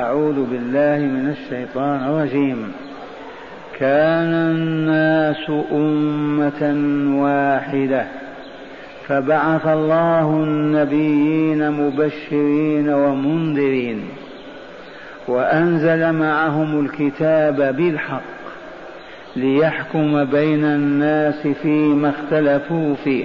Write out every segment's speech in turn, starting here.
أعوذ بالله من الشيطان الرجيم. كان الناس أمة واحدة فبعث الله النبيين مبشرين ومنذرين وأنزل معهم الكتاب بالحق ليحكم بين الناس فيما اختلفوا فيه.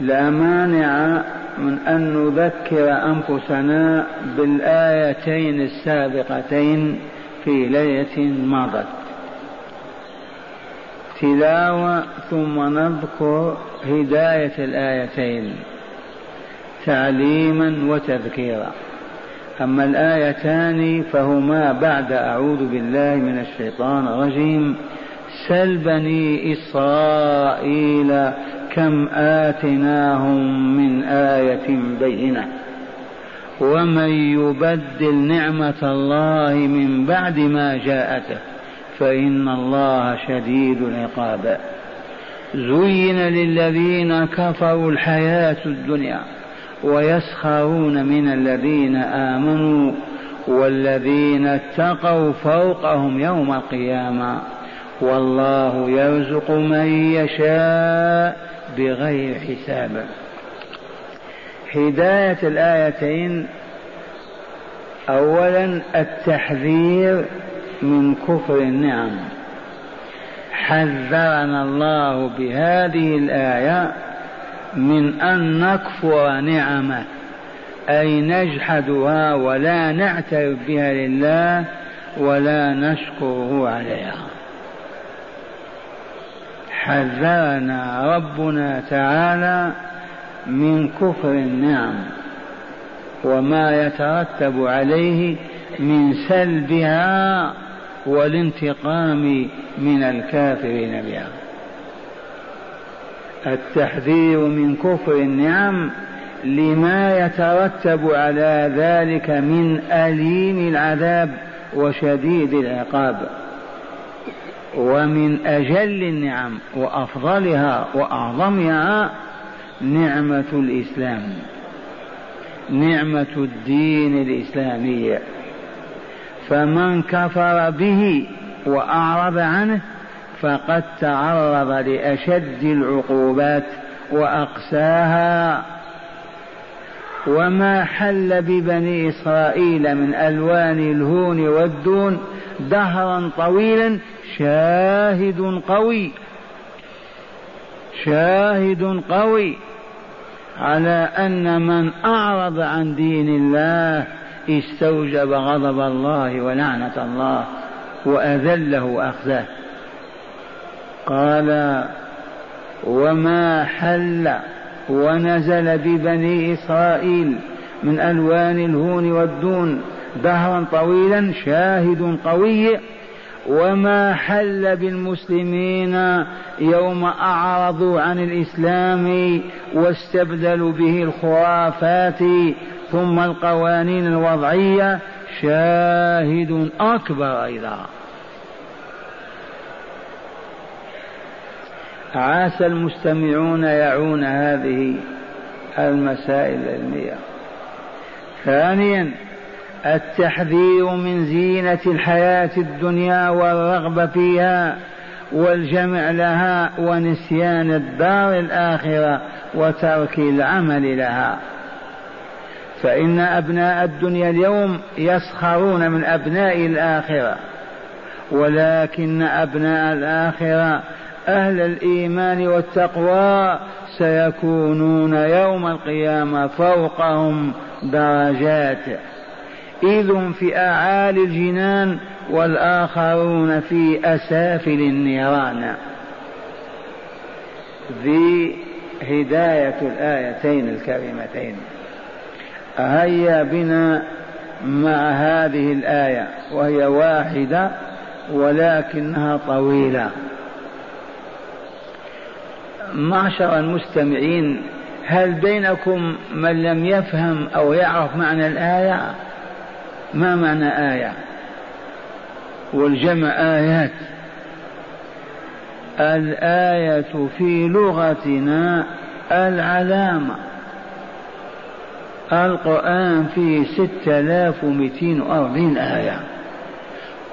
لا مانع من أن نذكر أنفسنا بالآيتين السابقتين في ليلة مضت. تلاوة ثم نذكر هداية الآيتين تعليما وتذكيرا. أما الآيتان فهما بعد أعوذ بالله من الشيطان الرجيم سل بني إسرائيل كم آتناهم من آية بينة. ومن يبدل نعمة الله من بعد ما جاءته فإن الله شديد العقاب. زين للذين كفروا الحياة الدنيا ويسخرون من الذين آمنوا والذين اتقوا فوقهم يوم القيامة. والله يرزق من يشاء بغير حساب. هداية الآيتين أولا التحذير من كفر النعم. حذرنا الله بهذه الآية من أن نكفر نعمه أي نجحدها ولا نعترف بها لله ولا نشكره عليها. حذرنا ربنا تعالى من كفر النعم وما يترتب عليه من سلبها والانتقام من الكافرين بها. التحذير من كفر النعم لما يترتب على ذلك من أليم العذاب وشديد العقاب. ومن أجل النعم وأفضلها وأعظمها نعمة الإسلام نعمة الدين الإسلامي. فمن كفر به وأعرض عنه فقد تعرض لأشد العقوبات وأقساها. وما حل ببني إسرائيل من ألوان الهون والدون دهرا طويلا شاهد قوي شاهد قوي على أن من أعرض عن دين الله استوجب غضب الله ولعنة الله وأذله أخذه قال وما حل ونزل ببني إسرائيل من ألوان الهون والدون دهرا طويلا شاهد قوي وما حل بالمسلمين يوم أعرضوا عن الإسلام واستبدلوا به الخرافات ثم القوانين الوضعية شاهد أكبر أيضا. عاش المستمعون يعون هذه المسائل العلمية. ثانيا التحذير من زينة الحياة الدنيا والرغبة فيها والجمع لها ونسيان الدار الآخرة وترك العمل لها. فإن أبناء الدنيا اليوم يسخرون من أبناء الآخرة ولكن أبناء الآخرة أهل الإيمان والتقوى سيكونون يوم القيامة فوقهم درجات إذ في أعالي الجنان والآخرون في أسافل النيران. ذي هداية الآيتين الكريمتين. هيا بنا مع هذه الآية وهي واحدة ولكنها طويلة. معشر المستمعين هل بينكم من لم يفهم أو يعرف معنى الآية؟ ما معنى آية؟ والجمع آيات. الآية في لغتنا العلامة. القرآن فيه ستة آلاف ومئتين وأربعين آية.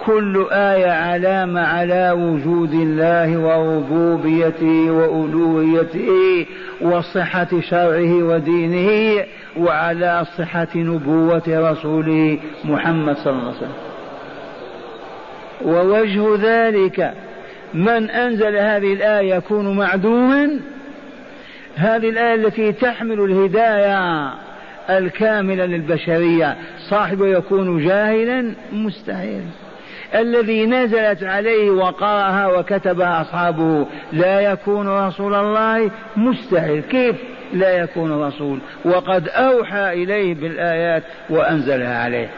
كل آية علامة على وجود الله وربوبيته وألوهيته وصحة شرعه ودينه وعلى صحة نبوة رسوله محمد صلى الله عليه وسلم. ووجه ذلك من أنزل هذه الآية يكون معدوما؟ هذه الآية التي تحمل الهداية الكاملة للبشرية. صاحبه يكون جاهلا مستحيل الذي نزلت عليه وقرأها وكتبها أصحابه لا يكون رسول الله مستحيل. كيف لا يكون رسول؟ وقد أوحى إليه بالآيات وأنزلها عليه.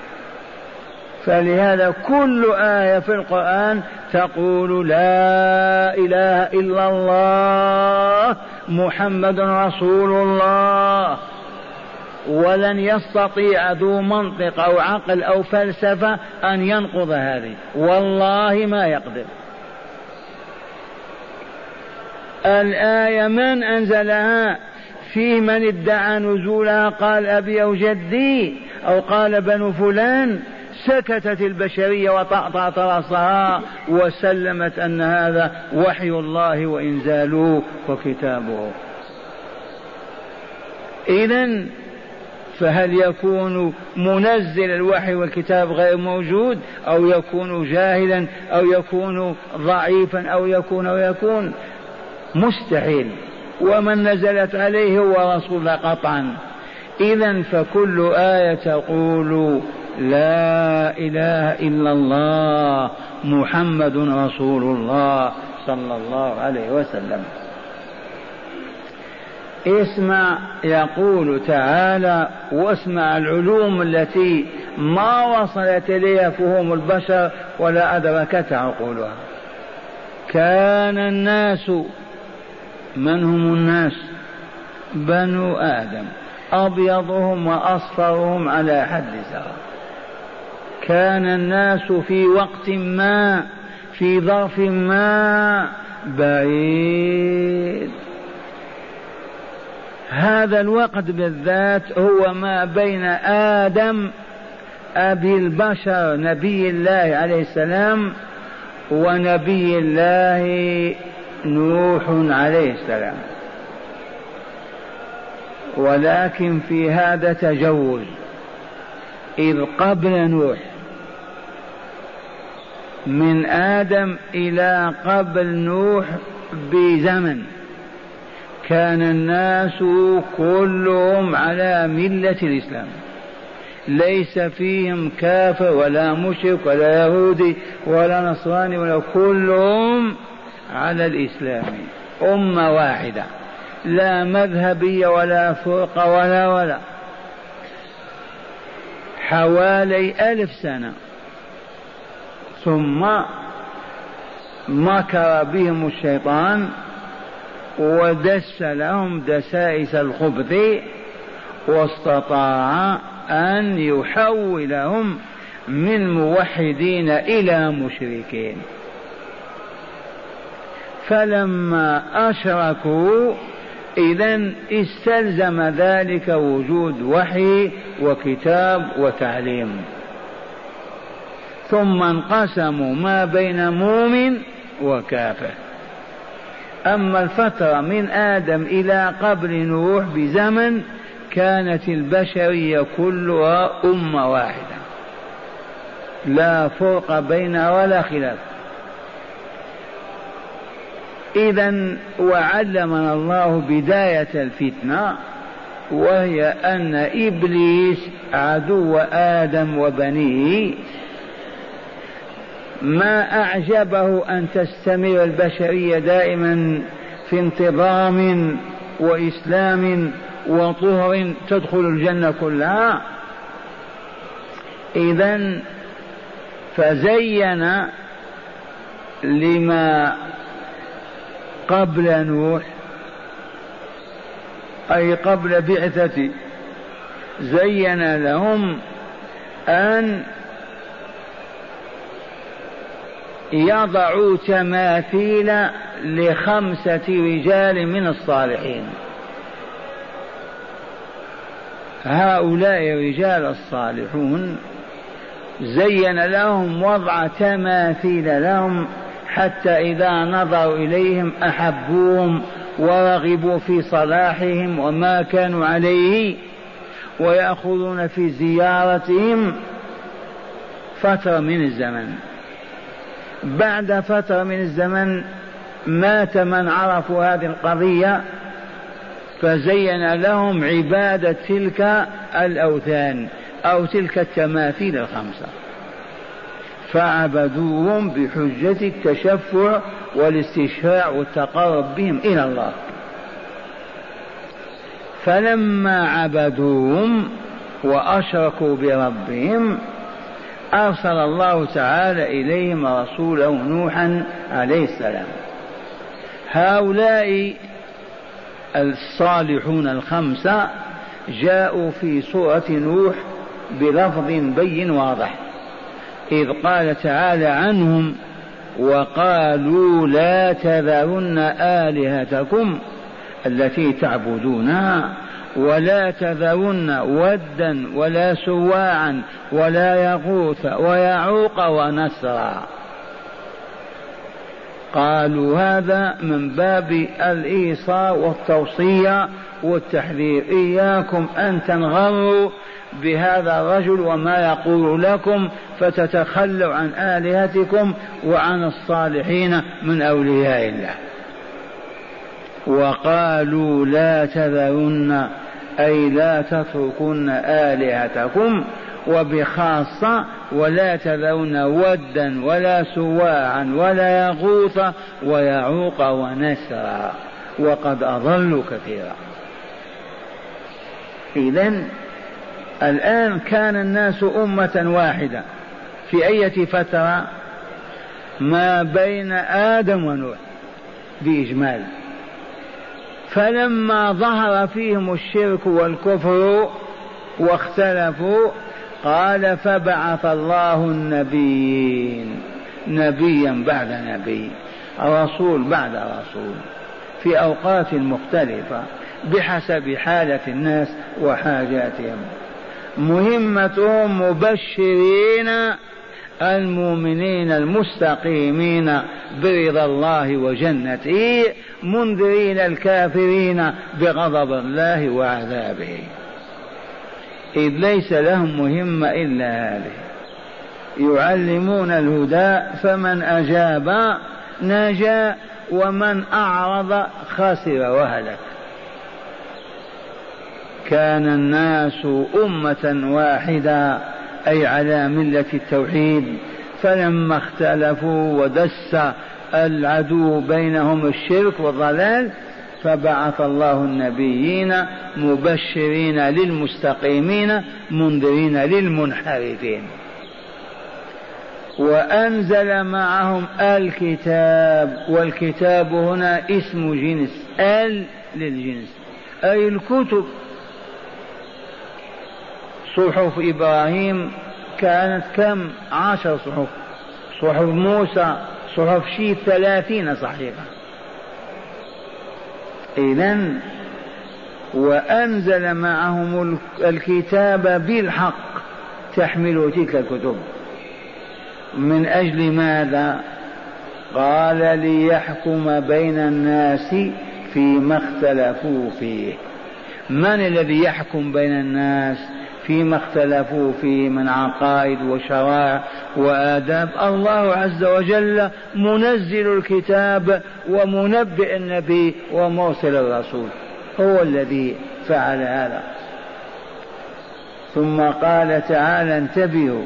فلهذا كل آية في القرآن تقول لا إله إلا الله محمد رسول الله. ولن يستطيع ذو منطق أو عقل أو فلسفة أن ينقض هذه. والله ما يقدر. الآية من أنزلها؟ في من ادعى نزولها قال أبي أو جدي أو قال بنو فلان. سكتت البشرية وطأطأت رأسها وسلمت أن هذا وحي الله وإنزاله وكتابه. إذا فهل يكون منزل الوحي والكتاب غير موجود أو يكون جاهلا أو يكون ضعيفا أو يكون أو يكون؟ مستحيل. ومن نزلت عليه هو رسول قطعا. إذا فكل آية تقول لا إله إلا الله محمد رسول الله صلى الله عليه وسلم. اسمع يقول تعالى واسمع العلوم التي ما وصلت إليها فهوم البشر ولا ادركتها عقولها. كان الناس من هم الناس؟ بنو آدم. أبيضهم وأصفرهم على حد سواء كان الناس في وقت ما في ظرف ما بعيد. هذا الوقت بالذات هو ما بين آدم أبي البشر نبي الله عليه السلام ونبي الله نوح عليه السلام. ولكن في هذا تجوز إذ قبل نوح من آدم إلى قبل نوح بزمن. كان الناس كلهم على ملة الإسلام. ليس فيهم كافر ولا مشرك ولا يهودي ولا نصراني ولا كلهم على الإسلام. أمة واحدة. لا مذهبية ولا فرقة ولا ولا. حوالي ألف سنة. ثم مكر بهم الشيطان ودس لهم دسائس الخبث واستطاع أن يحولهم من موحدين إلى مشركين. فلما أشركوا إذا استلزم ذلك وجود وحي وكتاب وتعليم. ثم انقسموا ما بين مؤمن وكافر. أما الفترة من آدم إلى قبل نوح بزمن كانت البشرية كلها أمة واحدة. لا فرق بينها ولا خلاف. إذا وعلمنا الله بداية الفتنة وهي أن إبليس عدو آدم وبنيه ما أعجبه أن تستمر البشرية دائما في انتظام وإسلام وطهر تدخل الجنة كلها. إذا فزين لما قبل نوح أي قبل بعثة زين لهم أن يضعوا تماثيل لخمسة رجال من الصالحين. هؤلاء الرجال الصالحون زين لهم وضع تماثيل لهم حتى إذا نظروا إليهم أحبوهم ورغبوا في صلاحهم وما كانوا عليه ويأخذون في زيارتهم فترة من الزمن. بعد فترة من الزمن مات من عرفوا هذه القضية فزين لهم عبادة تلك الأوثان أو تلك التماثيل الخمسة. فعبدوهم بحجة التشفع والاستشفاع والتقرب بهم إلى الله. فلما عبدوهم وأشركوا بربهم أرسل الله تعالى إليهم رسوله نوحا عليه السلام. هؤلاء الصالحون الخمسة جاءوا في سورة نوح بلفظ بين واضح إذ قال تعالى عنهم وقالوا لا تذرن آلهتكم التي تعبدونها ولا تذرن ودا ولا سواعا ولا يغوث ويعوق ونسرا. قالوا هذا من باب الإيصاء والتوصية والتحذير. إياكم أن تنغروا بهذا الرجل وما يقول لكم فتتخلوا عن آلهتكم وعن الصالحين من أولياء الله. وقالوا لا تذرن أي لا تتركن آلهتكم وبخاصة ولا تذرن ودا ولا سواعا ولا يغوث ويعوق ونسرا. وقد أضلوا كثيرا. إذا الآن كان الناس أمة واحدة. في أية فترة ما بين آدم ونوح بإجمال. فلما ظهر فيهم الشرك والكفر واختلفوا قال فبعث الله النبيين. نبيا بعد نبي رسول بعد رسول في أوقات مختلفة بحسب حالة الناس وحاجاتهم. مهمتهم مبشرين المؤمنين المستقيمين برضا الله وجنته منذرين الكافرين بغضب الله وعذابه. إذ ليس لهم مهمة إلا هذه. يعلمون الهدى فمن أجاب نجا ومن أعرض خسر وهلك. كان الناس أمة واحدة. أي على ملة التوحيد فلما اختلفوا ودس العدو بينهم الشرك والضلال فبعث الله النبيين مبشرين للمستقيمين منذرين للمنحرفين. وأنزل معهم الكتاب والكتاب هنا اسم جنس ال للجنس أي الكتب صحف إبراهيم كانت كم؟ عشر صحف. صحف موسى صحف شيء ثلاثين صحيفة. إذا وأنزل معهم الكتاب بالحق تحمل تلك الكتب. من أجل ماذا؟ قال ليحكم بين الناس فيما اختلفوا فيه. من الذي يحكم بين الناس؟ فيما اختلفوا فيه من عقائد وشرائع وآداب. الله عز وجل منزل الكتاب ومنبئ النبي ومرسل الرسول. هو الذي فعل هذا. ثم قال تعالى انتبهوا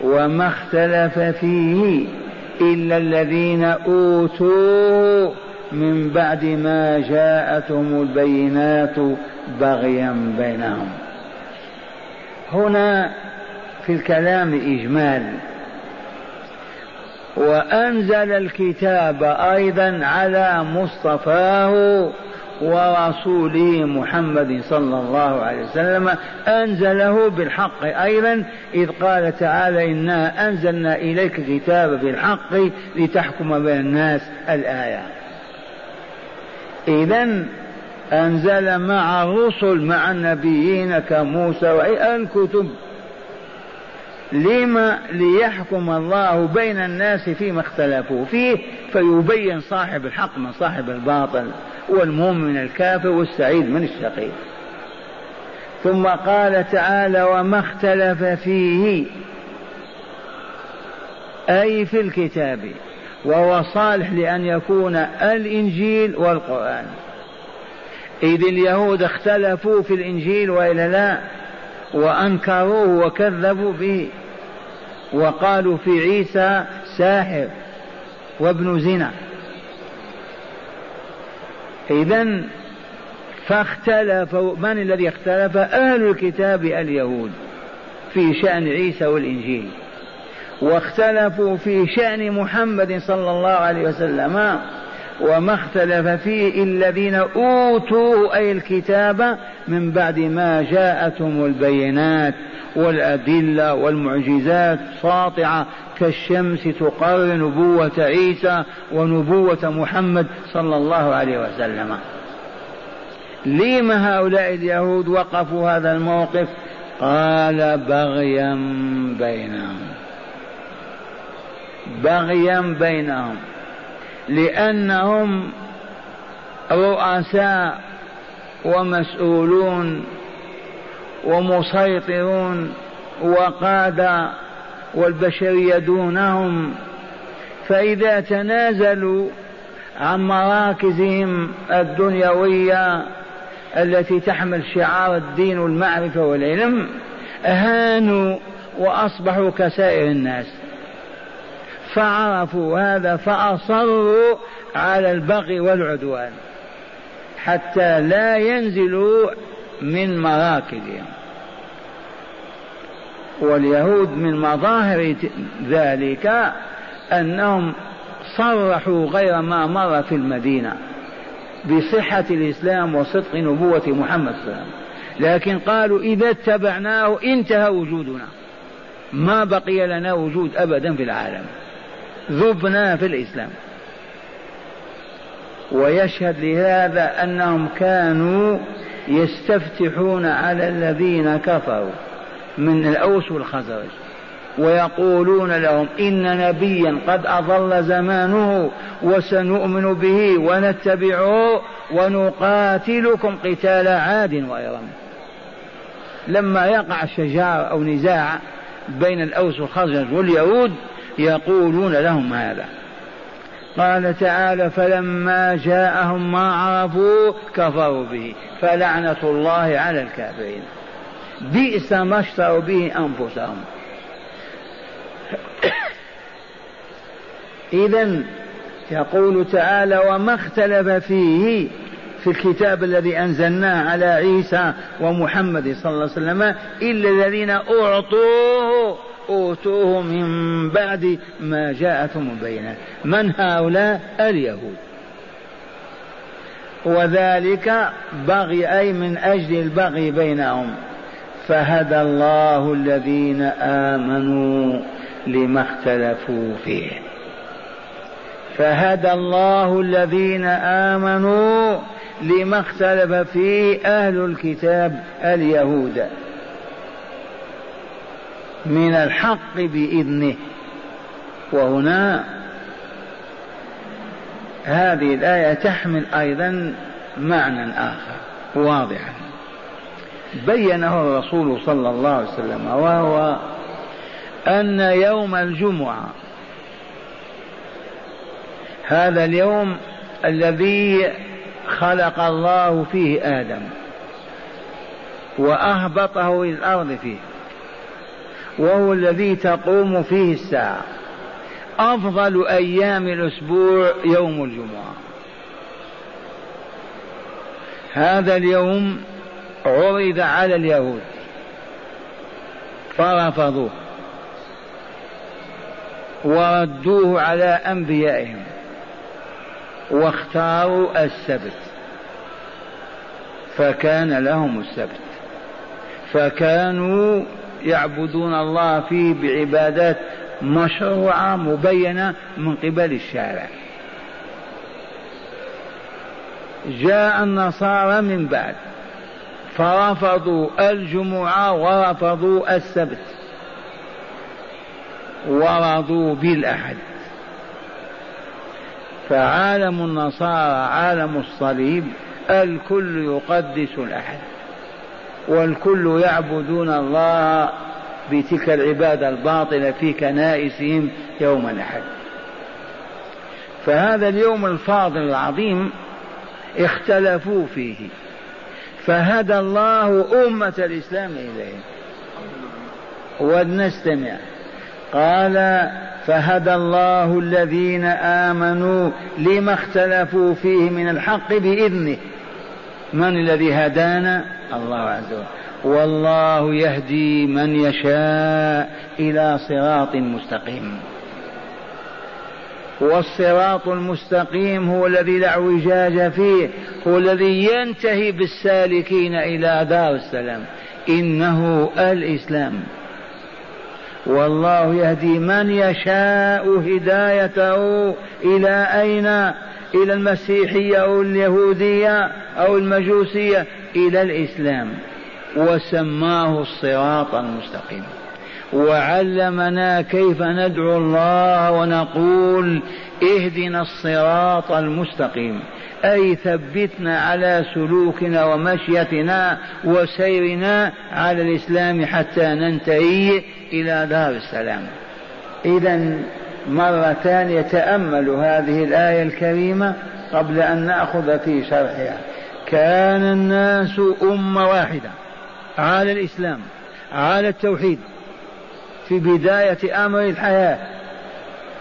وما اختلف فيه إلا الذين أوتوا من بعد ما جاءتهم البينات بغيا بينهم. هنا في الكلام إجمال. وأنزل الكتاب أيضا على مصطفاه ورسوله محمد صلى الله عليه وسلم. أنزله بالحق أيضا. إذ قال تعالى إنا أنزلنا إليك الكتاب بالحق لتحكم بين الناس الآية. إذا أنزل مع الرسل مع النبيين كموسى والكتب لما ليحكم الله بين الناس فيما اختلفوا فيه فيبين صاحب الحق من صاحب الباطل والمؤمن الكافر والسعيد من الشقي ثم قال تعالى وما اختلف فيه أي في الكتاب وهو صالح لأن يكون الإنجيل والقرآن. إذ اليهود اختلفوا في الإنجيل وإلا لا وأنكروه وكذبوا به وقالوا في عيسى ساحر وابن زنا. إذا فاختلفوا من الذي اختلف؟ أهل الكتاب اليهود في شأن عيسى والإنجيل. واختلفوا في شأن محمد صلى الله عليه وسلم. وما اختلف فيه الذين أوتوا أي الكتاب من بعد ما جاءتهم البينات والأدلة والمعجزات ساطعة كالشمس تقرر نبوة عيسى ونبوة محمد صلى الله عليه وسلم. لم هؤلاء اليهود وقفوا هذا الموقف؟ قال بغيا بينهم. بغيا بينهم. لأنهم رؤساء ومسؤولون ومسيطرون وقادة والبشرية دونهم فإذا تنازلوا عن مراكزهم الدنيوية التي تحمل شعار الدين والمعرفة والعلم هانوا وأصبحوا كسائر الناس. فعرفوا هذا فأصروا على البغي والعدوان حتى لا ينزلوا من مراكزهم. واليهود من مظاهر ذلك أنهم صرحوا غير ما مر في المدينة بصحة الإسلام وصدق نبوة محمد صلى الله عليه وسلم. لكن قالوا إذا اتبعناه انتهى وجودنا. ما بقي لنا وجود أبدا في العالم. ذبنا في الإسلام. ويشهد لهذا أنهم كانوا يستفتحون على الذين كفروا من الأوس والخزرج ويقولون لهم إن نبيا قد أضل زمانه وسنؤمن به ونتبعه ونقاتلكم قتال عاد وإرم لما يقع شجار أو نزاع بين الأوس والخزرج واليهود يقولون لهم هذا. قال تعالى فلما جاءهم ما عرفوا كفروا به فلعنة الله على الكافرين. بئس ما اشتروا به أنفسهم. إذا يقول تعالى وما اختلف فيه في الكتاب الذي أنزلناه على عيسى ومحمد صلى الله عليه وسلم إلا الذين أعطوه أوتوه من بعد ما جاءتهم البينات. من هؤلاء؟ اليهود. وذلك بغي أي من أجل البغي بينهم. فهدى الله الذين آمنوا لما اختلفوا فيه. فهدى الله الذين آمنوا لما اختلف فيه أهل الكتاب اليهود. من الحق بإذنه. وهنا هذه الآية تحمل أيضا معنى آخر واضحا. بينه الرسول صلى الله عليه وسلم وهو أن يوم الجمعة هذا اليوم الذي خلق الله فيه آدم وأهبطه إلى الأرض فيه. وهو الذي تقوم فيه الساعة. أفضل أيام الأسبوع يوم الجمعة. هذا اليوم عرض على اليهود. فرفضوه. وردوه على أنبيائهم. واختاروا السبت. فكان لهم السبت. فكانوا يعبدون الله فيه بعبادات مشروعة مبينة من قبل الشارع. جاء النصارى من بعد. فرفضوا الجمعة ورفضوا السبت. ورضوا بالأحد. فعالم النصارى عالم الصليب الكل يقدس الأحد. والكل يعبدون الله بتلك العبادة الباطلة في كنائسهم يوم الأحد. فهذا اليوم الفاضل العظيم اختلفوا فيه. فهدى الله أمة الإسلام إليه ولنستمع. قال فهدى الله الذين آمنوا لما اختلفوا فيه من الحق بإذنه. من الذي هدانا؟ الله عز وجل. والله يهدي من يشاء إلى صراط مستقيم. والصراط المستقيم هو الذي لا اعوجاج فيه هو الذي ينتهي بالسالكين إلى دار السلام. إنه الإسلام. والله يهدي من يشاء هدايته إلى أين؟ إلى المسيحية أو اليهودية أو المجوسية. إلى الإسلام وسماه الصراط المستقيم. وعلمنا كيف ندعو الله ونقول اهدنا الصراط المستقيم. أي ثبتنا على سلوكنا ومشيتنا وسيرنا على الإسلام حتى ننتهي إلى دار السلام. اذا مره ثانية تاملوا هذه الآية الكريمة قبل أن نأخذ في شرحها. كان الناس أمة واحدة. على الإسلام على التوحيد. في بداية أمر الحياة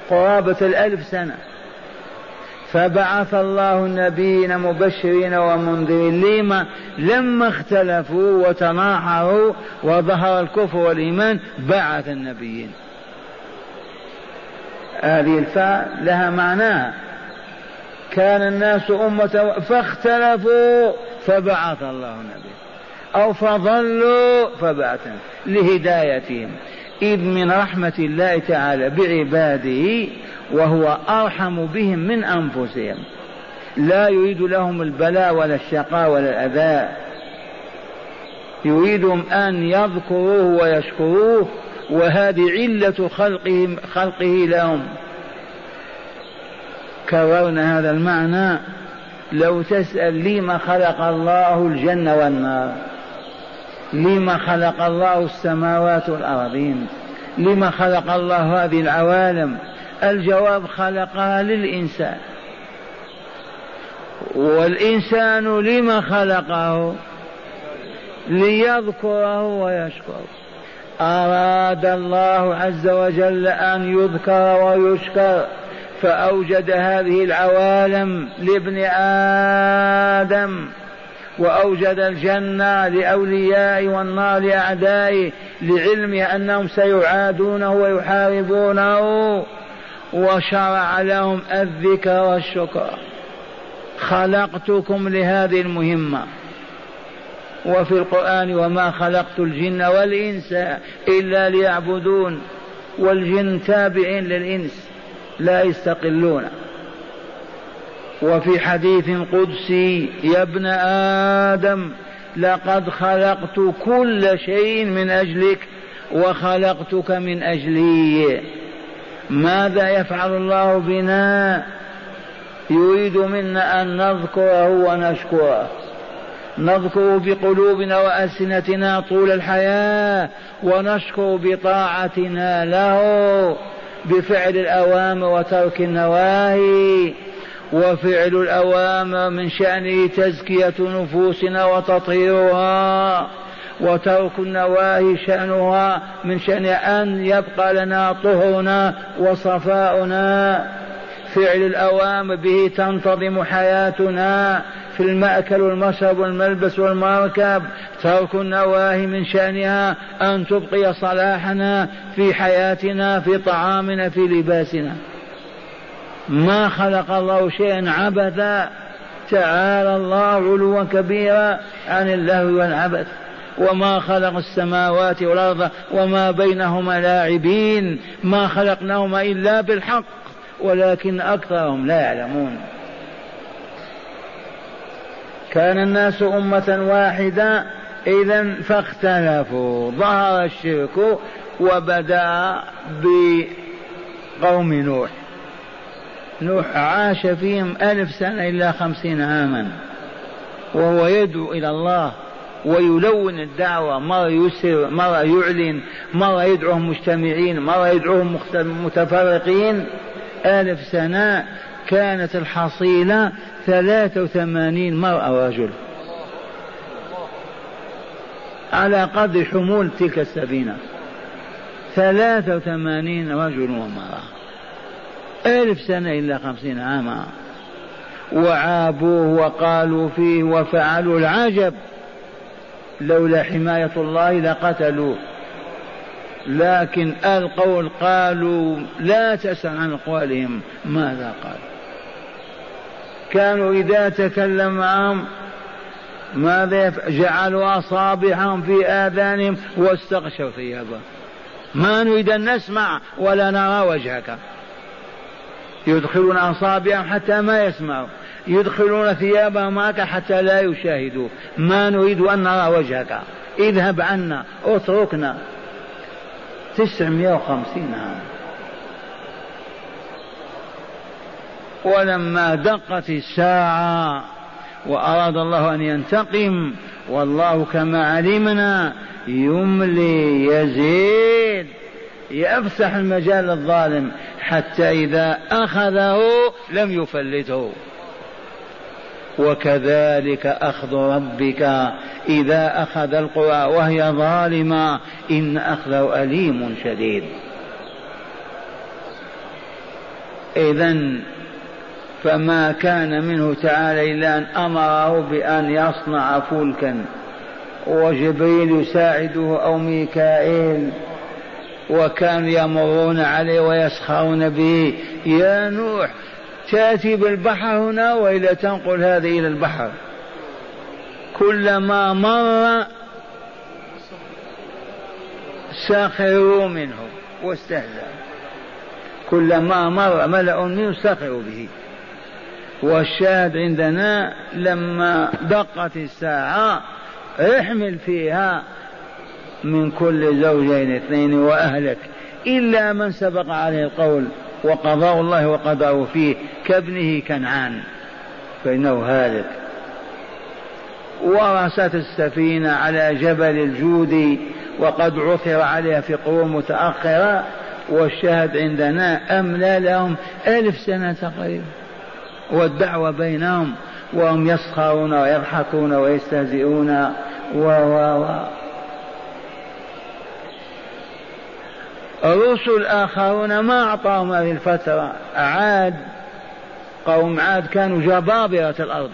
قرابة الألف سنة. فبعث الله النبيين مبشرين ومنذرين. لما؟ لما اختلفوا وتناحروا وظهر الكفر والإيمان بعث النبيين. هذه الفاء لها معناها. كان الناس أمة فاختلفوا فبعث الله النبي أو فضلوا فبعثا لهدايتهم. إذ من رحمة الله تعالى بعباده وهو أرحم بهم من أنفسهم. لا يريد لهم البلاء ولا الشقاء ولا الأذى. يريدهم أن يذكروه ويشكروه وهذه علة خلقهم خلقه لهم. كررنا هذا المعنى لو تسأل لما خلق الله الجنة والنار؟ لما خلق الله السماوات والأرضين لما خلق الله هذه العوالم؟ الجواب خلقها للإنسان. والإنسان لما خلقه؟ ليذكره ويشكر أراد الله عز وجل أن يذكر ويشكر. فأوجد هذه العوالم لابن آدم وأوجد الجنة لأوليائه والنار لأعدائه لعلمه أنهم سيعادونه ويحاربونه وشرع لهم الذكر والشكر. خلقتكم لهذه المهمة. وفي القرآن وما خلقت الجن والإنس إلا ليعبدون والجن تابعين للإنس. لا يستقلون. وفي حديث قدسي يا ابن آدم لقد خلقت كل شيء من أجلك وخلقتك من أجلي. ماذا يفعل الله بنا؟ يريد منا أن نذكره ونشكره. نذكر بقلوبنا وألسنتنا طول الحياة ونشكر بطاعتنا له. بفعل الأوامر وترك النواهي وفعل الأوامر من شأنه تزكية نفوسنا وتطهيرها وترك النواهي شأنها من شأن أن يبقى لنا طهرنا وصفاؤنا. فعل الأوامر به تنتظم حياتنا في المأكل والمشرب والملبس والمركب. ترك النواهي من شأنها أن تبقي صلاحنا في حياتنا في طعامنا في لباسنا. ما خلق الله شيئا عبثا. تعالى الله علوا كبيرا عن اللهو والعبث. وما خلق السماوات والأرض وما بينهما لاعبين. ما خلقناهما إلا بالحق. ولكن أكثرهم لا يعلمون. كان الناس أمة واحدة اذا فاختلفوا. ظهر الشرك وبدأ بقوم نوح. نوح عاش فيهم ألف سنة إلا خمسين عاما. وهو يدعو إلى الله ويلون الدعوة. مرة يسر مرة يعلن مرة يدعوهم مجتمعين مرة يدعوهم متفرقين. ألف سنة كانت الحصيلة ثلاثة وثمانين مرأة ورجل. على قدر حمول تلك السفينة. ثلاثة وثمانين رجل ومرأة. ألف سنة إلا خمسين عاما. وعابوه وقالوا فيه وفعلوا العجب. لولا حماية الله لقتلوه. لكن القول قالوا لا تسأل عن أقوالهم. ماذا قال؟ كانوا إذا تكلم معهم ماذا جعلوا أصابعهم في آذانهم واستغشوا ثيابهم. ما نريد أن نسمع ولا نرى وجهك. يدخلون أصابعهم حتى ما يسمعوا. يدخلون ثيابهم معك حتى لا يشاهدوا. ما نريد أن نرى وجهك. اذهب عنا اتركنا. تسعمائة وخمسين عام. ولما دقت الساعة وأراد الله أن ينتقم والله كما علمنا يملي يزيد يفسح المجال للظالم حتى إذا أخذه لم يفلته. وكذلك أخذ ربك إذا أخذ القرى وهي ظالمة إن أخذه أليم شديد. إذا فما كان منه تعالى إلا أن أمره بأن يصنع فلكا وجبريل يساعده أو ميكائيل وكانوا يمرون عليه ويسخرون به. يا نوح تأتي بالبحر هنا وإلا تنقل هذه إلى البحر. كلما مر سخروا منه واستهزأوا كلما مر ملأ منه سخروا به. والشاهد عندنا لما دقت الساعة احمل فيها من كل زوجين اثنين وأهلك. إلا من سبق عليه القول وقضاء الله وقضاه فيه كابنه كنعان. فإنه هالك. ورست السفينة على جبل الجود وقد عثر عليها في قرون متأخرة والشاهد عندنا أملى لهم ألف سنة تقريبا. والدعوة بينهم وهم يسخرون ويضحكون ويستهزئون و و و رسل آخرون ما أعطاهم هذه الفترة. عاد قوم عاد كانوا جبابرة الأرض.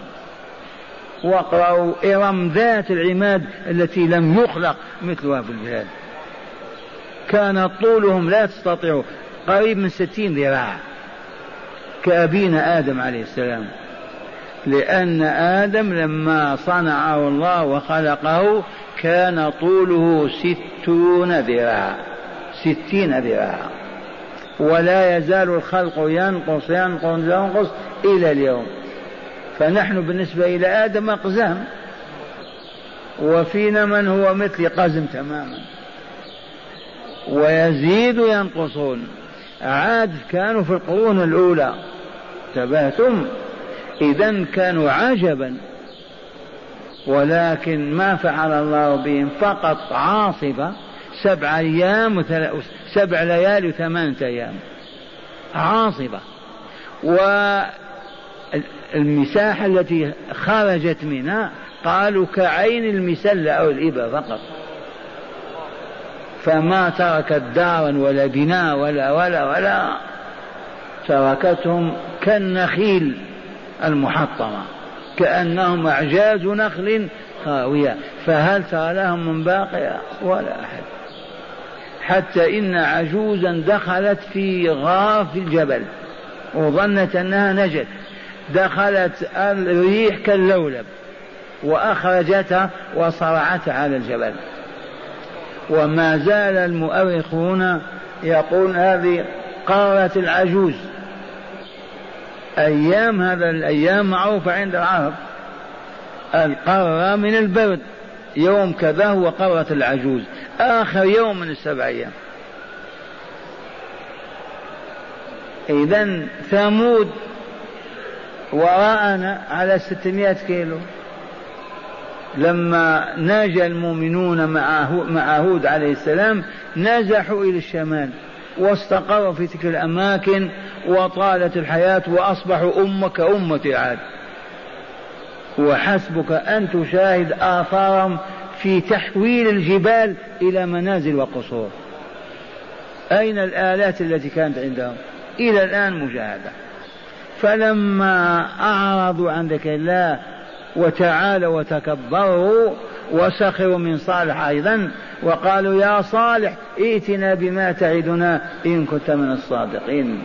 واقرأوا إرم ذات العماد التي لم يخلق مثلها في البلاد. كان طولهم لا تستطيع قريب من ستين ذراع. كأبينا آدم عليه السلام. لأن آدم لما صنعه الله وخلقه كان طوله ستون ذراع. ستين ذراعا. ولا يزال الخلق ينقص ينقص ينقص إلى اليوم. فنحن بالنسبة إلى آدم أقزام. وفينا من هو مثل قزم تماما. ويزيد ينقصون. عاد كانوا في القرون الأولى. تبهتم إذا كانوا عجبا. ولكن ما فعل الله بهم فقط عاصفة. سبع أيام سبع ليالي وثمانية أيام. عاصفة والمساحة التي خرجت منها قالوا كعين المسلة أو الإبرة فقط. فما تركت دارا ولا بناء ولا ولا ولا تركتهم كالنخيل المحطمة كأنهم أعجاز نخل خاوية. فهل ترى لهم من باقية ولا أحد؟ حتى إن عجوزا دخلت في غار في الجبل وظنت أنها نجت. دخلت الريح كاللولب وأخرجتها وصرعتها على الجبل. وما زال المؤرخون يقول هذه قارة العجوز. أيام هذا الأيام معروفة عند العرب. القارة من البرد يوم كذا هو قارة العجوز. آخر يوم من السبع أيام. إذا ثمود وراءنا على ستمائة كيلو. لما ناجى المؤمنون مع هود عليه السلام نزحوا إلى الشمال واستقروا في تلك الأماكن وطالت الحياة وأصبحوا أمة كأمة عاد. وحسبك أن تشاهد آثارهم في تحويل الجبال إلى منازل وقصور. أين الآلات التي كانت عندهم؟ إلى الآن مجاهدة. فلما أعرضوا عن ذكر الله وتعالوا وتكبروا وسخروا من صالح أيضا وقالوا يا صالح ائتنا بما تعدنا إن كنت من الصادقين.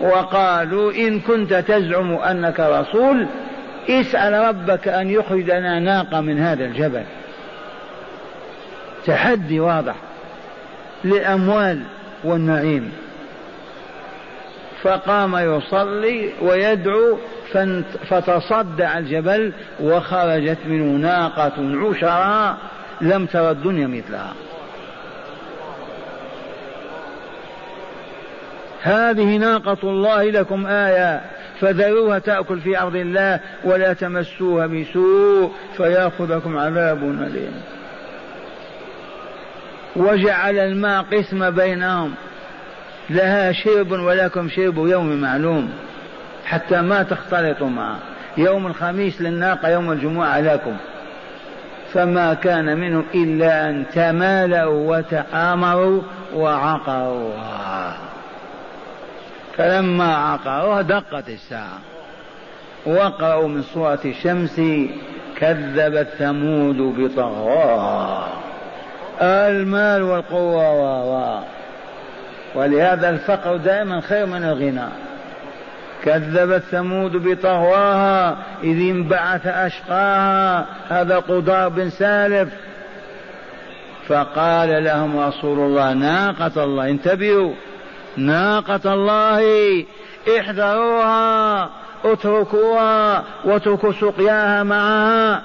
وقالوا إن كنت تزعم أنك رسول اسأل ربك أن يخرج لنا ناقة من هذا الجبل. تحدي واضح للأموال والنعيم. فقام يصلي ويدعو فتصدع الجبل وخرجت منه ناقة عشراء لم ترى الدنيا مثلها. هذه ناقة الله لكم آية. فذروها تأكل في أرض الله ولا تمسوها بسوء فيأخذكم عذاب أليم. وجعل الماء قسم بينهم. لها شرب ولكم شرب يوم معلوم. حتى ما تختلطوا معه. يوم الخميس للناقة يوم الجمعة لكم. فما كان منهم إلا أن تمالوا وتآمروا وعقروها فلما عقروها دقت الساعة. وقرأوا من سورة الشمس كذبت ثمود بطغواها. المال والقوة ولهذا الفقر دائما خير من الغنى. كذبت ثمود بطغواها إذ انبعث أشقاها. هذا قدار بن سالف. فقال لهم رسول الله ناقة الله انتبهوا. ناقة الله احذروها اتركوها واتركوا سقياها معها.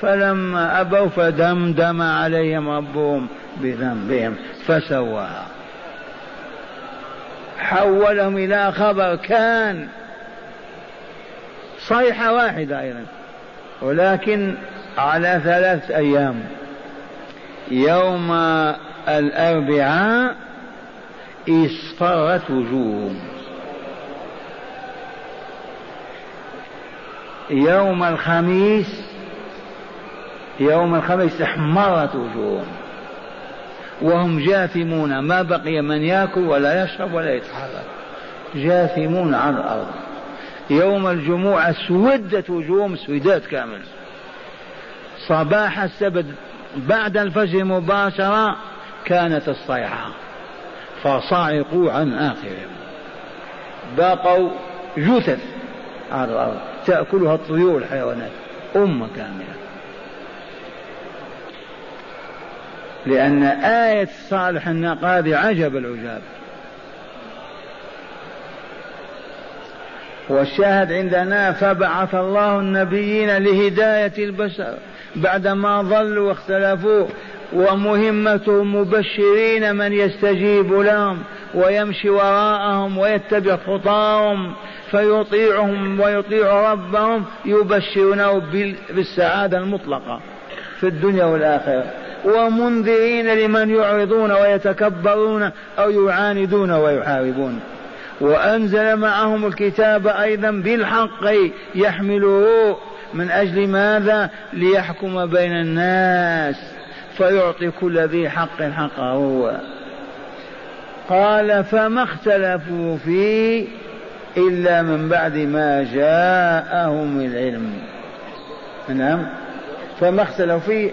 فلما أبوا فدمدم عليهم ربهم بذنبهم فسواها. حولهم إلى خبر كان. صيحة واحدة أيضا. ولكن على ثلاثة أيام. يوم الأربعاء اصفرت وجوههم يوم الخميس يوم الخميس احمرت وجوههم وهم جاثمون ما بقي من يأكل ولا يشرب ولا يتحرك. جاثمون على الأرض. يوم الجمعة اسودت وجوههم سودات كامل. صباح السبت بعد الفجر مباشرة كانت الصيحة. فصعقوا عن آخرهم. بقوا جثث. على الأرض. تأكلها الطيور الحيوانات. امه كاملة. لأن آية صالح هذه عجب العجاب. والشاهد عندنا فبعث الله النبيين لهداية البشر. بعدما ضلوا واختلفوا ومهمتهم مبشرين من يستجيب لهم ويمشي وراءهم ويتبع خطاهم فيطيعهم ويطيع ربهم يبشرونه بالسعادة المطلقة في الدنيا والآخرة. ومنذرين لمن يعرضون ويتكبرون أو يعاندون ويحاربون. وأنزل معهم الكتاب أيضا بالحق يحمله من أجل ماذا؟ ليحكم بين الناس. فيعطي كل ذي حق حقه. قال فما اختلفوا فيه إلا من بعد ما جاءهم العلم. نعم. فما اختلفوا فيه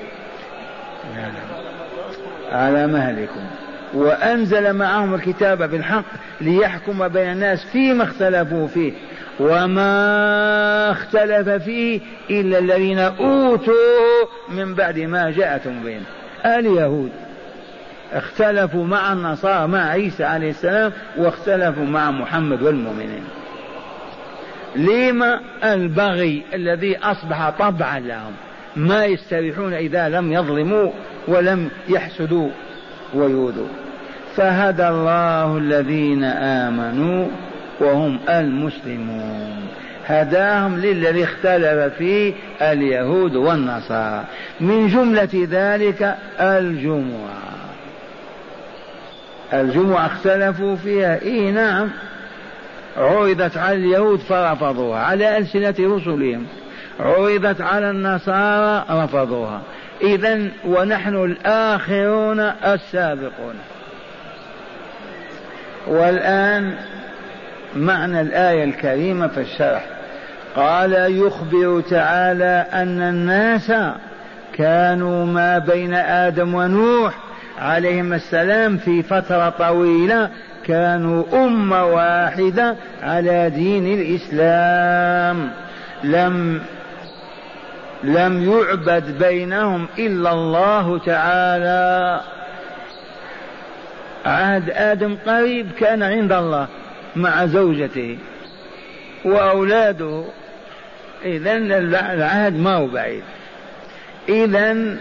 على مهلكم. وأنزل معهم الكتاب بالحق ليحكم بين الناس فيما اختلفوا فيه. وما اختلف فيه إلا الذين أوتوا من بعد ما جاءتهم بين اليهود اختلفوا مع النصارى مع عيسى عليه السلام واختلفوا مع محمد والمؤمنين. لما البغي الذي أصبح طبعا لهم ما يستريحون إذا لم يظلموا ولم يحسدوا ويؤذوا. فهدى الله الذين آمنوا وهم المسلمون. هداهم للذي اختلف فيه اليهود والنصارى. من جملة ذلك الجمعة. الجمعة اختلفوا فيها. إيه نعم. عرضت على اليهود فرفضوها. على ألسنة رسلهم. عرضت على النصارى رفضوها. إذا ونحن الآخرون السابقون. والآن معنى الآية الكريمة في الشرح. قال يخبر تعالى أن الناس كانوا ما بين آدم ونوح عليهم السلام في فترة طويلة كانوا أمة واحدة على دين الإسلام. لم لم يعبد بينهم إلا الله تعالى. عهد آدم قريب كان عند الله. مع زوجته وأولاده إذا العهد ما هو بعيد. إذا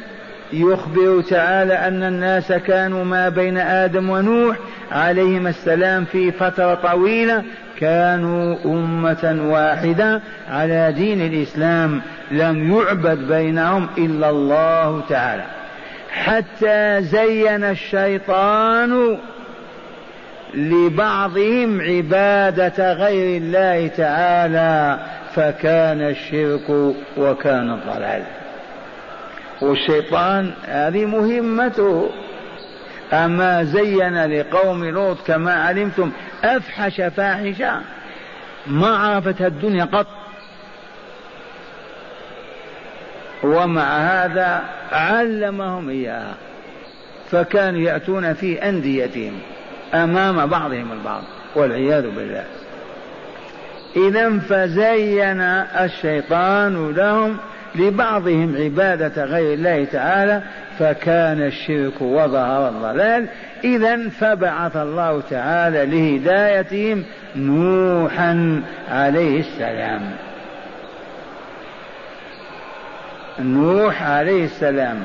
يخبر تعالى أن الناس كانوا ما بين آدم ونوح عليهما السلام في فترة طويلة كانوا أمة واحدة على دين الإسلام لم يعبد بينهم إلا الله تعالى. حتى زين الشيطان لبعضهم عبادة غير الله تعالى فكان الشرك وكان الضلال. والشيطان هذه مهمته. أما زين لقوم لوط كما علمتم أفحش فاحشة. ما عرفتها الدنيا قط. ومع هذا علمهم إياها. فكانوا يأتون في أنديتهم. أمام بعضهم البعض والعياذ بالله. إذا فزين الشيطان لهم لبعضهم عبادة غير الله تعالى فكان الشرك وظهر الضلال. إذا فبعث الله تعالى لهدايتهم نوحا عليه السلام. نوح عليه السلام.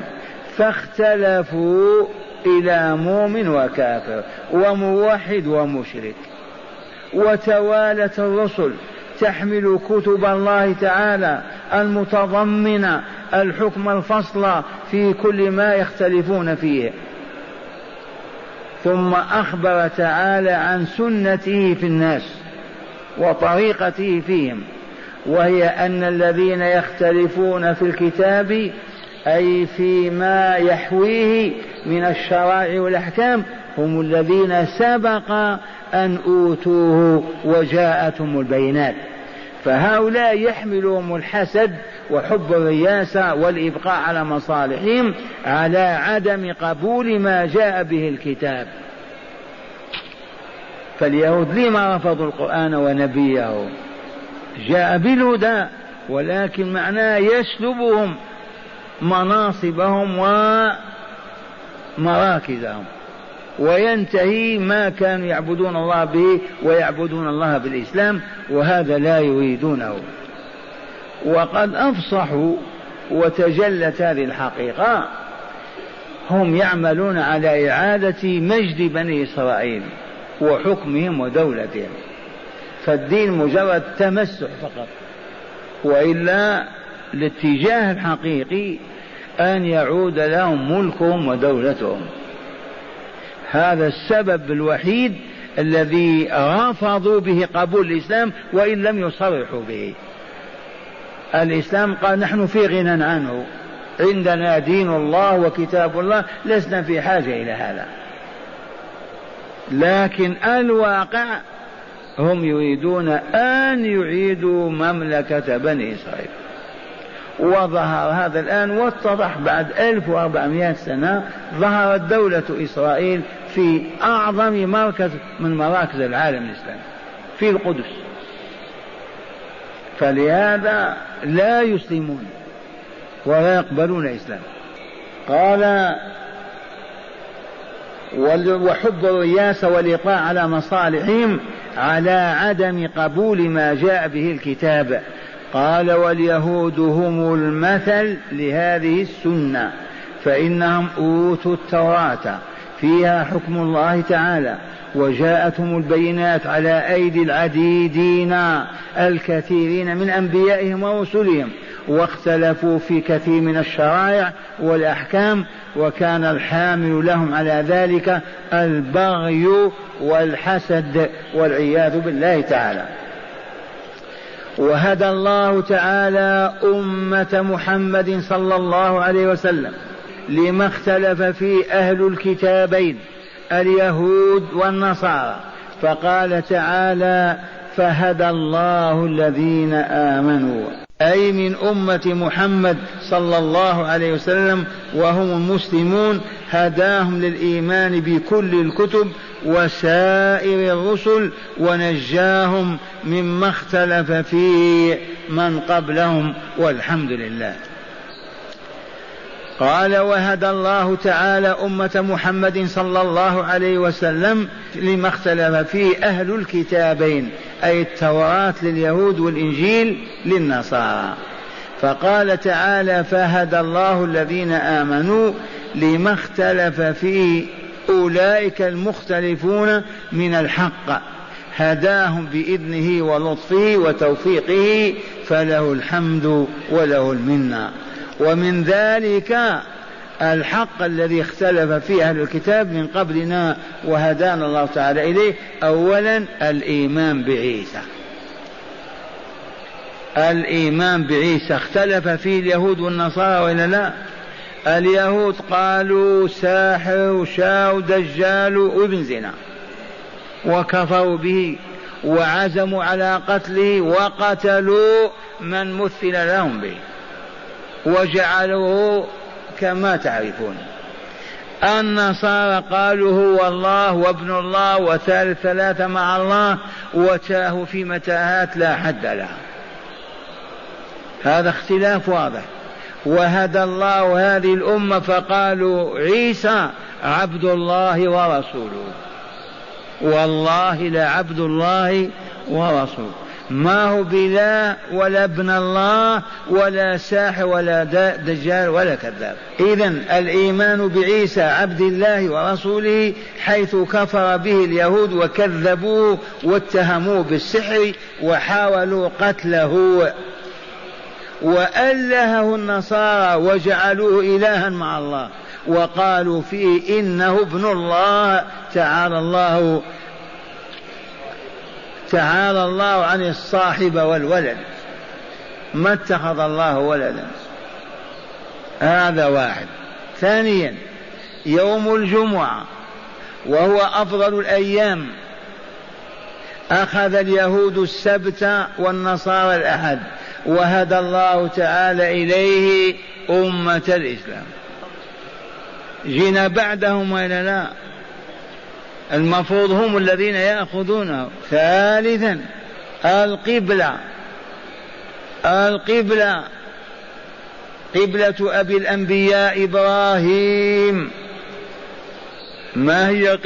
فاختلفوا إلى مؤمن وكافر وموحد ومشرك. وتوالت الرسل تحمل كتب الله تعالى المتضمنة الحكم الفصل في كل ما يختلفون فيه. ثم أخبر تعالى عن سنته في الناس وطريقته فيهم وهي أن الذين يختلفون في الكتاب أي فيما يحويه من الشرائع والأحكام هم الذين سبق أن أوتوه وجاءتهم البينات. فهؤلاء يحملهم الحسد وحب الرياسة والإبقاء على مصالحهم على عدم قبول ما جاء به الكتاب. فاليهود لما رفضوا القرآن ونبيه؟ جاء بالهدى ولكن معناه يسلبهم مناصبهم ومراكزهم وينتهي ما كانوا يعبدون الله به ويعبدون الله بالإسلام وهذا لا يريدونه. وقد أفصحوا وتجلت هذه الحقيقة. هم يعملون على إعادة مجد بني إسرائيل وحكمهم ودولتهم. فالدين مجرد تمسح فقط وإلا الاتجاه الحقيقي أن يعود لهم ملكهم ودولتهم. هذا السبب الوحيد الذي رفضوا به قبول الإسلام وإن لم يصرحوا به. الإسلام قال نحن في غنى عنه. عندنا دين الله وكتاب الله لسنا في حاجة إلى هذا. لكن الواقع هم يريدون أن يعيدوا مملكة بني إسرائيل. وظهر هذا الآن واتضح بعد 1400 سنة ظهرت دولة إسرائيل في أعظم مركز من مراكز العالم الإسلامي في القدس. فلهذا لا يسلمون ولا يقبلون الإسلام. قال وحب الرياسة والإطاعة على مصالحهم على عدم قبول ما جاء به الكتاب قال واليهود هم المثل لهذه السنة فإنهم أوتوا التوراة فيها حكم الله تعالى وجاءتهم البينات على أيدي العديدين الكثيرين من أنبيائهم ورسلهم واختلفوا في كثير من الشرائع والأحكام وكان الحامل لهم على ذلك البغي والحسد والعياذ بالله تعالى. وهدى الله تعالى أمة محمد صلى الله عليه وسلم لما اختلف فيه أهل الكتابين اليهود والنصارى. فقال تعالى فهدى الله الذين آمنوا. أي من أمة محمد صلى الله عليه وسلم وهم المسلمون هداهم للإيمان بكل الكتب وسائر الرسل ونجاهم مما اختلف فيه من قبلهم والحمد لله. قال وهدى الله تعالى أمة محمد صلى الله عليه وسلم لما اختلف فيه أهل الكتابين أي التوراة لليهود والإنجيل للنصارى. فقال تعالى فهدى الله الذين آمنوا لما اختلف فيه أولئك المختلفون من الحق. هداهم بإذنه ولطفه وتوفيقه فله الحمد وله المنة. ومن ذلك الحق الذي اختلف فيه أهل الكتاب من قبلنا وهدانا الله تعالى إليه أولا الإيمان بعيسى. الإيمان بعيسى اختلف فيه اليهود والنصارى وإلا لا؟ اليهود قالوا ساحر وشاو دجال وابن زنا. وكفروا به وعزموا على قتله وقتلوا من مثل لهم به. وجعلوه كما تعرفون. النصارى قالوا هو الله وابن الله وثالث ثلاثة مع الله وتاهوا في متاهات لا حد لها. هذا اختلاف واضح. وهدى الله هذه الأمة فقالوا عيسى عبد الله ورسوله. والله لعبد الله ورسوله. ما هو بلا ولا ابن الله ولا ساحر ولا دجال ولا كذاب. إذا الإيمان بعيسى عبد الله ورسوله حيث كفر به اليهود وكذبوه واتهموه بالسحر وحاولوا قتله. وألهه النصارى وجعلوه إلها مع الله. وقالوا فيه إنه ابن الله. تعالى الله تعالى الله عن الصاحب والولد. ما اتخذ الله ولدا. هذا واحد. ثانيا يوم الجمعة وهو أفضل الأيام. أخذ اليهود السبت والنصارى الأحد وهدى الله تعالى إليه أمة الإسلام. جينا بعدهم والا لا؟ المفروض هم الذين ياخذونه ثالثا القبلة. القبلة قبلة أبي الأنبياء إبراهيم. ما هي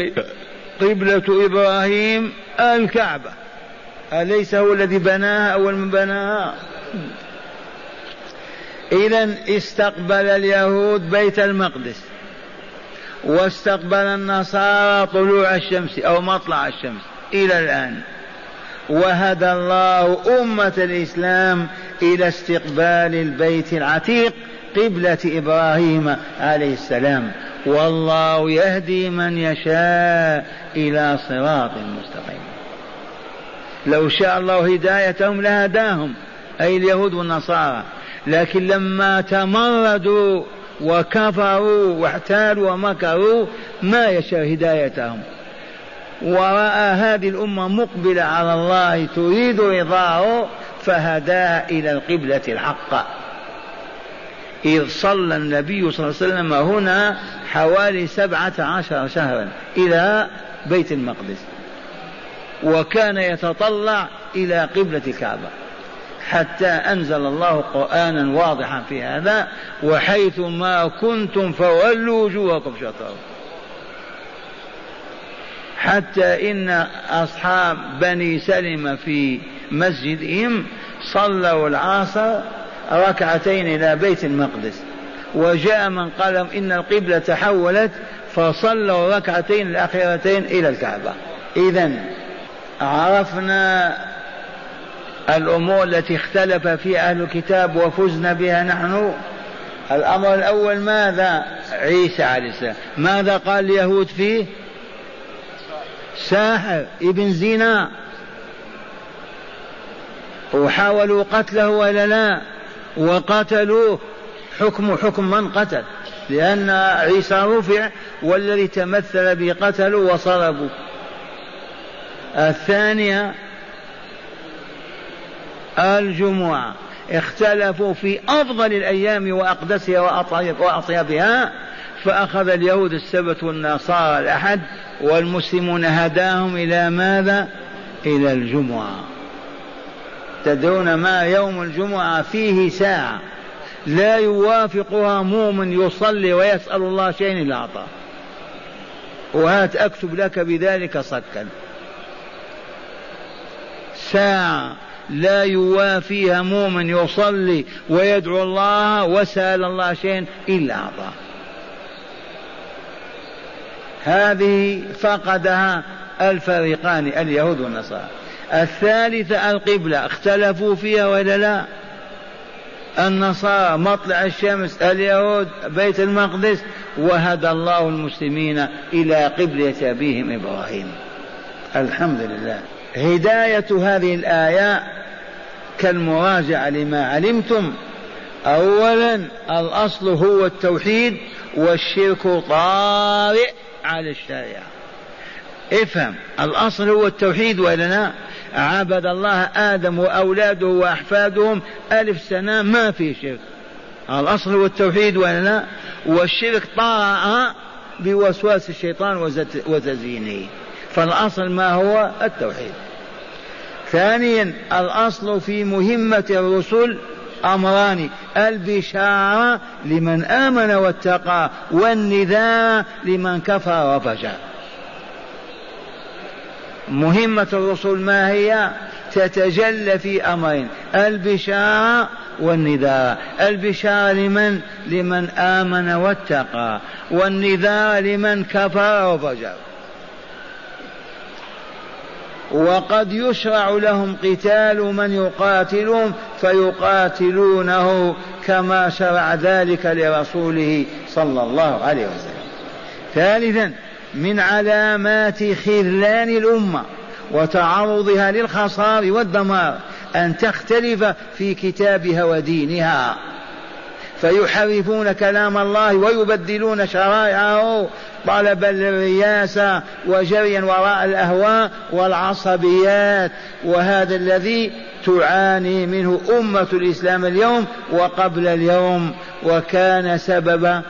قبلة إبراهيم؟ الكعبه أليس هو الذي بناها اول من بناها؟ اذا استقبل اليهود بيت المقدس واستقبل النصارى طلوع الشمس أو مطلع الشمس إلى الآن. وهدى الله أمة الإسلام إلى استقبال البيت العتيق قبلة إبراهيم عليه السلام. والله يهدي من يشاء إلى صراط مستقيم. لو شاء الله هدايتهم لهداهم أي اليهود والنصارى. لكن لما تمردوا وكفروا واحتالوا ومكروا ما يشاء هدايتهم. ورأى هذه الأمة مقبلة على الله تريد رضاه فهداها إلى القبلة الحقة إذ صلى النبي صلى الله عليه وسلم هنا حوالي سبعة عشر شهرا. إلى بيت المقدس. وكان يتطلع إلى قبلة الكعبة حتى أنزل الله قرآنا واضحا في هذا وحيث ما كنتم فولوا وجوهكم شطرة. حتى إن أصحاب بني سلمة في مسجدهم صلوا العصر ركعتين إلى بيت المقدس. وجاء من قال إن القبلة تحولت فصلوا ركعتين الأخيرتين إلى الكعبة. إذا عرفنا الأمور التي اختلف فيها أهل الكتاب وفزنا بها نحن. الأمر الأول ماذا؟ عيسى عليه السلام. ماذا قال اليهود فيه؟ ساحر ابن زنا. وحاولوا قتله ولا لا؟ وقتلوه. حكم حكم من قتل؟ لأن عيسى رفع والذي تمثل به قتلوا وصلبوا الثانية الجمعة. اختلفوا في أفضل الأيام وأقدسها وأطيبها فأخذ اليهود السبت والنصارى الأحد والمسلمون هداهم إلى ماذا؟ إلى الجمعة. تدرون ما يوم الجمعة فيه ساعة. لا يوافقها مؤمن يصلي ويسأل الله شيئا إلا أعطاه. وهات أكتب لك بذلك صكا ساعة لا يوافيها مؤمن يصلي ويدعو الله وسأل الله شيئا إلا أعطاه. هذه فقدها الفريقان اليهود والنصارى. الثالثة القبلة اختلفوا فيها ولا لا؟ النصارى مطلع الشمس اليهود بيت المقدس وهدى الله المسلمين إلى قبلة أبيهم إبراهيم. الحمد لله. هداية هذه الآية كالمراجعة لما علمتم. أولا الأصل هو التوحيد والشرك طارئ على الشريعة. افهم. الأصل هو التوحيد ولا لا عبد الله آدم وأولاده وأحفادهم. ألف سنة ما في شرك. الأصل هو التوحيد ولا لا والشرك طرأ بوسواس الشيطان وتزيينه فالأصل ما هو؟ التوحيد. ثانيا الأصل في مهمة الرسل أمران. البشارة لمن آمن واتقى والنداء لمن كفر وفجر مهمة الرسل ما هي؟ تتجلى في أمرين البشارة والنذار البشارة لمن؟ لمن آمن واتقى. والنذار لمن كفر وفجر. وقد يشرع لهم قتال من يقاتلهم فيقاتلونه كما شرع ذلك لرسوله صلى الله عليه وسلم. ثالثا من علامات خذلان الأمة وتعرضها للخسار والدمار أن تختلف في كتابها ودينها. فيحرفون كلام الله ويبدلون شرائعه طلبا للرياسة وجريا وراء الأهواء والعصبيات. وهذا الذي تعاني منه أمة الإسلام اليوم وقبل اليوم وكان سبب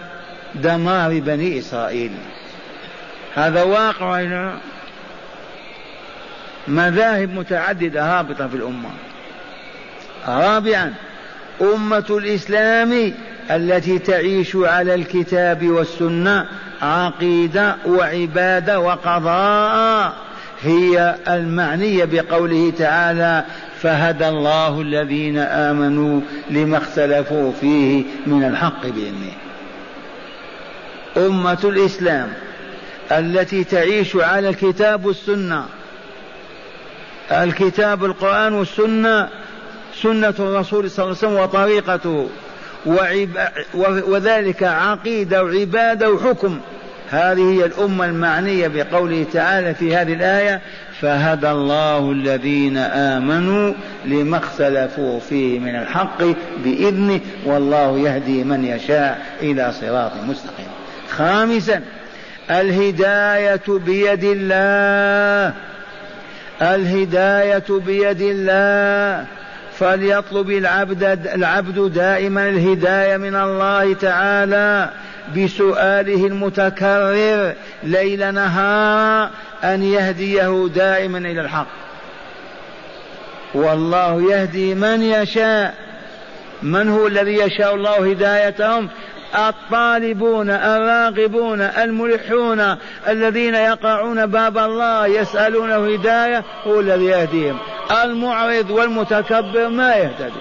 دمار بني إسرائيل. هذا واقع مذاهب متعددة هابطة في الأمة. رابعا أمة الإسلام التي تعيش على الكتاب والسنة عقيدة وعبادة وقضاء هي المعنية بقوله تعالى فهدى الله الذين آمنوا لما اختلفوا فيه من الحق بإذنه. أمة الإسلام التي تعيش على الكتاب والسنة. الكتاب القرآن والسنة سنة الرسول صلى الله عليه وسلم وطريقته. وذلك عقيدة وعبادة وحكم. هذه هي الأمة المعنية بقوله تعالى في هذه الآية فهدى الله الذين آمنوا لما اختلفوا فيه من الحق بإذنه والله يهدي من يشاء إلى صراط مستقيم. خامسا الهداية بيد الله. الهداية بيد الله. فليطلب العبد العبد دائما الهداية من الله تعالى بسؤاله المتكرر ليل نهار أن يهديه دائما إلى الحق. والله يهدي من يشاء. من هو الذي يشاء الله هدايتهم؟ الطالبون الراغبون الملحون الذين يقعون باب الله يسألونه هداية هو الذي يهديهم. المعرض والمتكبر ما يهتدي.